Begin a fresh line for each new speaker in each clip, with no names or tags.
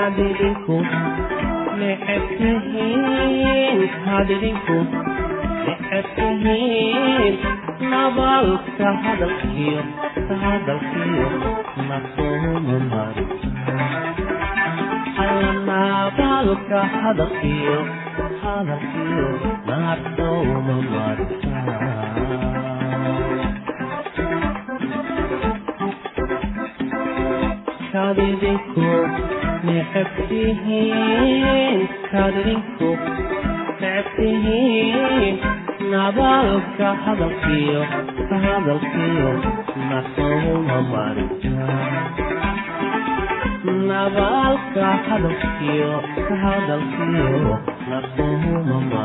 hadlinku necebtihiin hadlinku necebtihiin nabalka hadalkiyo hadalkiyo masoomumar nabalka hadalkiyo hadalkiyo masoomumar How did it go? necabtihiin nabaalka hadalkiyo hadalkiyo hadalkiyo hadalkiyo nasouma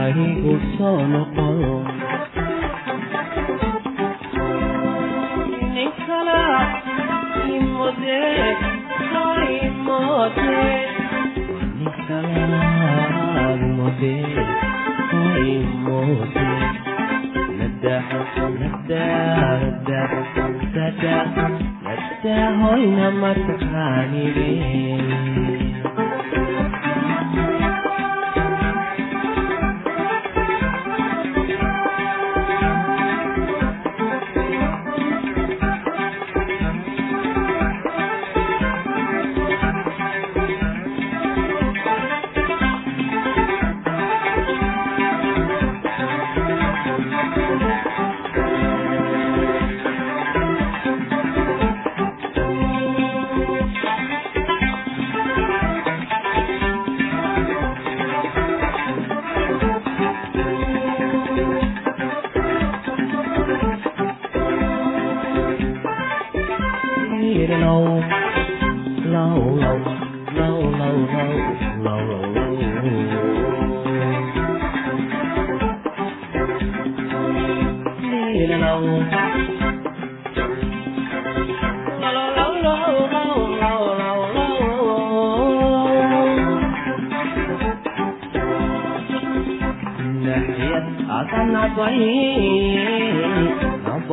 anigu soo noqodo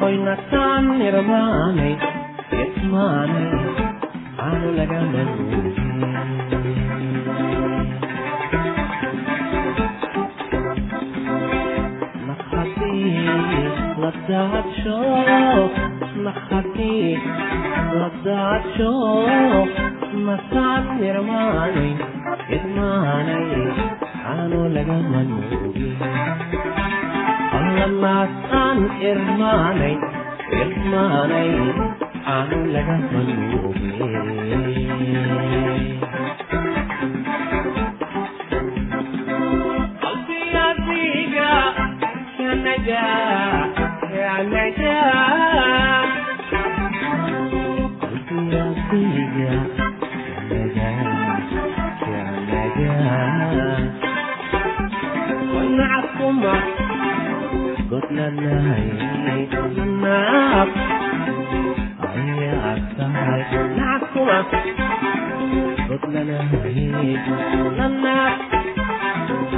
hoynatan irmaanay yasmaanay caano laga manuuje ladadsho nakhati ladadsho natan irmaanay irmaanay aanoo laga manduubin allamaasaan irmaanay irmaanay aanoo laga manduubin Yeah nacabuma godlanahay inay naab ayacabtahay nacabtuma godlanahay nanaab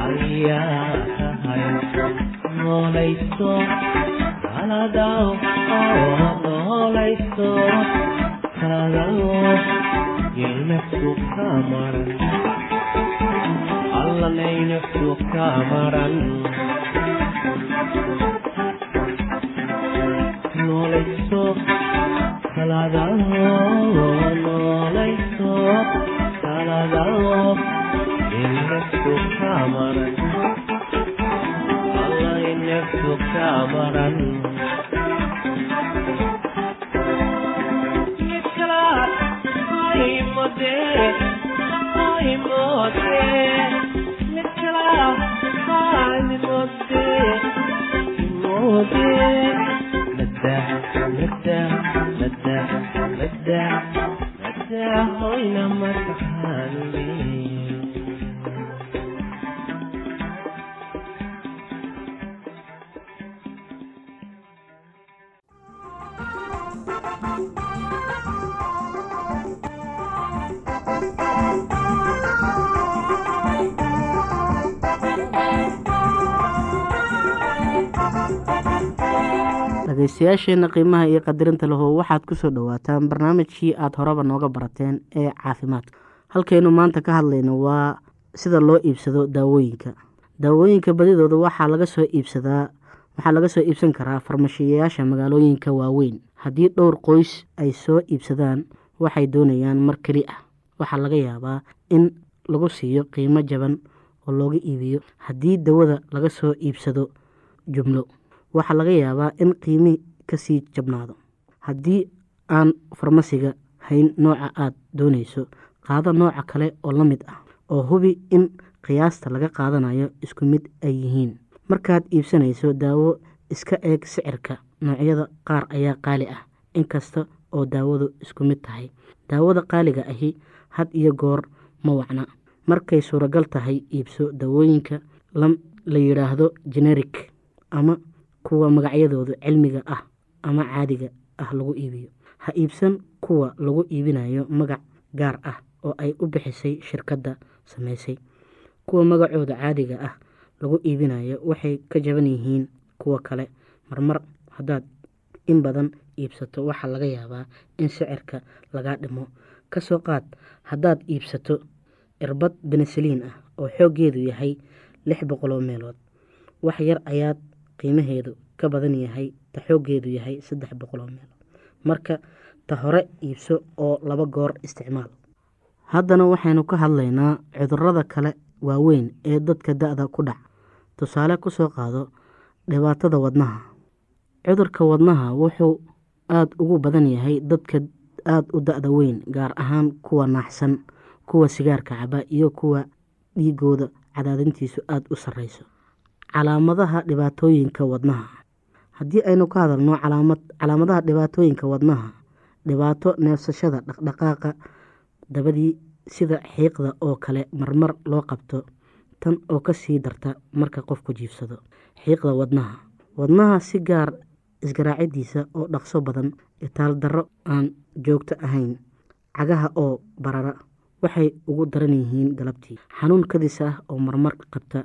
ayactahay noolayso kaladaw oo noolayso kaladaw yelnafsu ka maran allalayna suuq ka maran noolayso salada noolayso salada ina suuq ka maran. Allayna suuq ka maran. Yeah. আমি মধ্যে মোদে লদ্দা লদ্দা লদ্দা লদ্দা লদ্দা হয় না মাথা
dhagaystayaasheenna qiimaha iyo qadirinta lahu waxaad ku soo dhowaataan barnaamijkii aada horeba nooga barateen ee caafimaadka. Halkaynu maanta ka hadlayno waa sida loo iibsado daawooyinka. Daawooyinka badidooda waxaa laga soo iibsadaa waxaa laga soo iibsan karaa farmashiyayaasha magaalooyinka waaweyn. Haddii dhowr qoys ay soo iibsadaan waxay doonayaan mar keli ah. Waxaa laga yaabaa in lagu siiyo qiimo jaban oo looga iibiyo. Haddii dawada laga soo iibsado jumlo waxaa laga yaabaa in qiimi ka sii jabnaado. Haddii aan farmasiga hayn nooca aada doonayso qaado nooca kale oo la mid ah oo hubi in qiyaasta laga qaadanayo isku mid ay yihiin. Markaad iibsanayso daawo iska eeg sicirka. Noocyada qaar ayaa qaali ah inkasta oo daawadu isku mid tahay. Daawada qaaliga ahi had iyo goor ma wacna. Markay suuragal tahay iibso daawooyinka la yidhaahdo generic ama kuwa magacyadooda cilmiga ah ama caadiga ah lagu iibiyo. Ha iibsan kuwa lagu iibinayo magac gaar ah oo ay u bixisay shirkadda samaysay. Kuwa magacooda caadiga ah lagu iibinayo waxay ka jaban yihiin kuwa kale. Marmar haddaad in badan iibsato waxaa laga yaabaa in sicirka lagaa dhimo. Kasoo qaad haddaad iibsato irbad benesaliin ah oo xooggeedu yahay lix boqoloo meelood wax yar ayaad qiimaheedu ka badan yahay ta xooggeedu yahay saddex boqoloo meelood marka ta hore iibso oo laba goor isticmaal. Haddana waxaynu ka hadlaynaa cudurrada kale waaweyn ee dadka da-da ku dhac. Tusaale ku soo qaado dhibaatada wadnaha. Cudurka wadnaha wuxuu aada ugu badan yahay dadka aada u da-da weyn gaar ahaan kuwa naaxsan kuwa sigaarka caba iyo kuwa dhiigooda cadaadintiisu aada u sarreyso calaamadaha dhibaatooyinka wadnaha. Haddii aynu ka hadalno calaamadaha dhibaatooyinka wadnaha dhibaato neefsashada dhaqdhaqaaqa dabadii sida xiiqda oo kale marmar loo qabto tan oo ka sii darta marka qofku jiifsado xiiqda wadnaha. Wadnaha si gaar isgaraacidiisa oo dhaqso badan itaal darro aan joogto ahayn cagaha oo barara waxay ugu daran yihiin galabtii. Xanuun kadis ah oo marmar qabta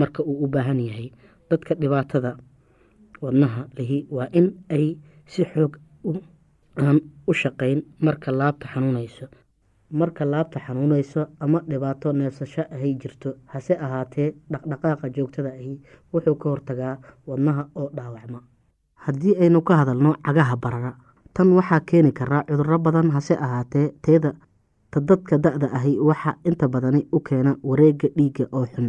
marka uu u baahan yahay. Dadka dhibaatada wadnaha lihi waa in ay si xoog aan u shaqeyn marka laabta xanuunayso. Marka laabta xanuunayso ama dhibaato neefsasho ahay jirto hase ahaatee dhaqdhaqaaqa joogtada ahi wuxuu ka hortagaa wadnaha oo dhaawacma. Haddii aynu ka hadalno cagaha barara tan waxaa keeni karaa cuduro badan hase ahaatee teeda ta dadka da-da ahi waxaa inta badani u keena wareega dhiigga oo xun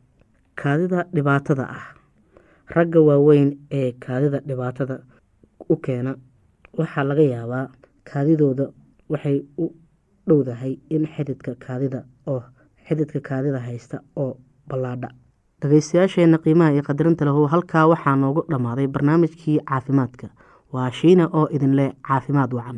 kaadida dhibaatada ah. Ragga waaweyn ee kaadida dhibaatada u keena waxaa laga yaabaa kaadidooda waxay u dhowdahay in xididka kaadida oo xididka kaadida haysta oo ballaadha. Dhageystayaasheena qiimaha iyo qadarinta lahu halkaa waxaa noogu dhammaaday barnaamijkii caafimaadka. Waa shiina oo idinleh caafimaad wacan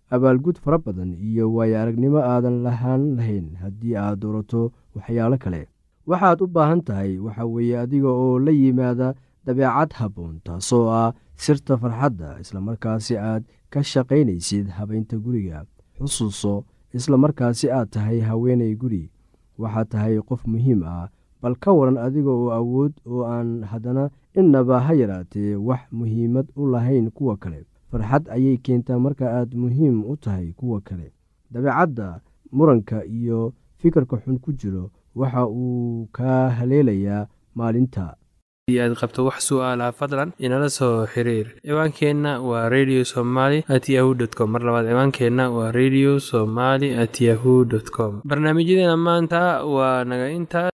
abaalgud fara badan iyo waayo aragnimo aadan lahaan lahayn haddii aad doorato waxyaalo kale. Waxaad u baahan tahay waxa weeye adiga oo la yimaada dabeecad habboon taasoo ah sirta farxadda islamarkaasi aad ka shaqaynaysid habaynta guriga. Xusuuso islamarkaasi aad tahay haweenay guri. Waxaad tahay qof muhiim ah bal ka waran adiga oo awood oo aan haddana innaba ha yaraatee wax muhiimad u lahayn kuwa kale farxad ayay keentaa. Marka aad muhiim u tahay kuwa kale dabeecadda muranka iyo fikirka xun ku jiro waxa uu kaa haleelayaa maalinta.
Aad qabto wax su'aalaha fadlan inala soo xiriir. Ciwaankeenna waa radio somaly at yahu dt com. Mar labaad ciwaankeenna waa radio somaly at yahu dt com. Barnaamijyadeena maanta waa naga intaa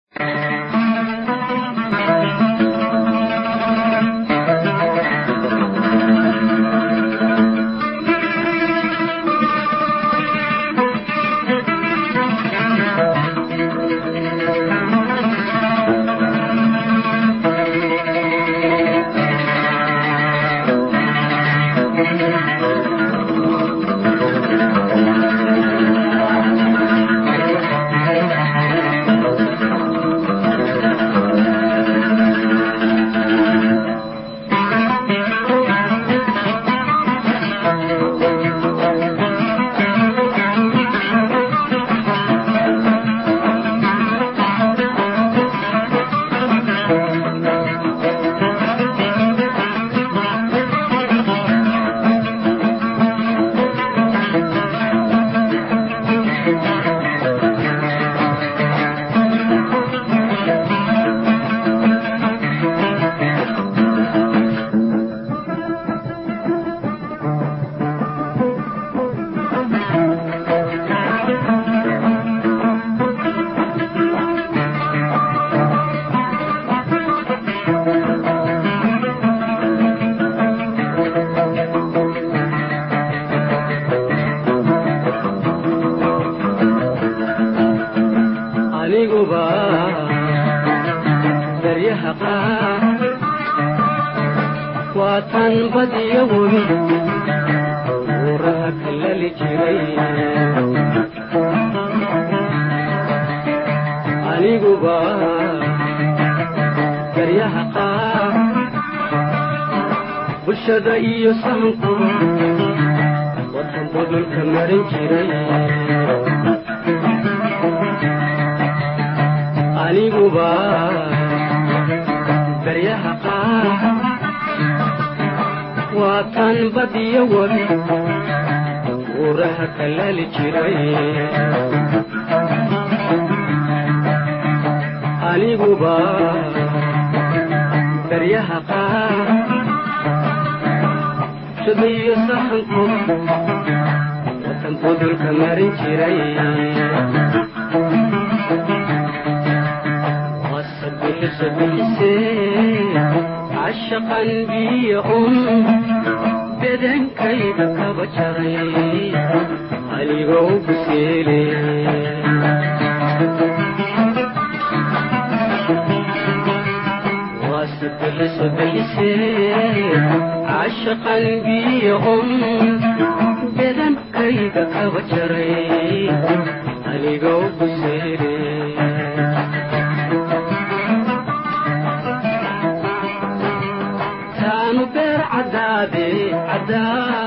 aniguba daryaha qaar bulshada iyo sahanku watan budulka marin jiray. Aniguba daryaha qaar waa tan badiyo webi uuraha kalali jiray aniguba daryaha qaar shadiyo sahanku watan budulka marin jiray. Wasabixisa bixisee cashaqan biyo un bedankayga kaba jaray anigoo guseele wasabixisa bixisee cashaqan biyo un bedankayga kaba jaray anigoo guseele taanu beer cadaade cadaade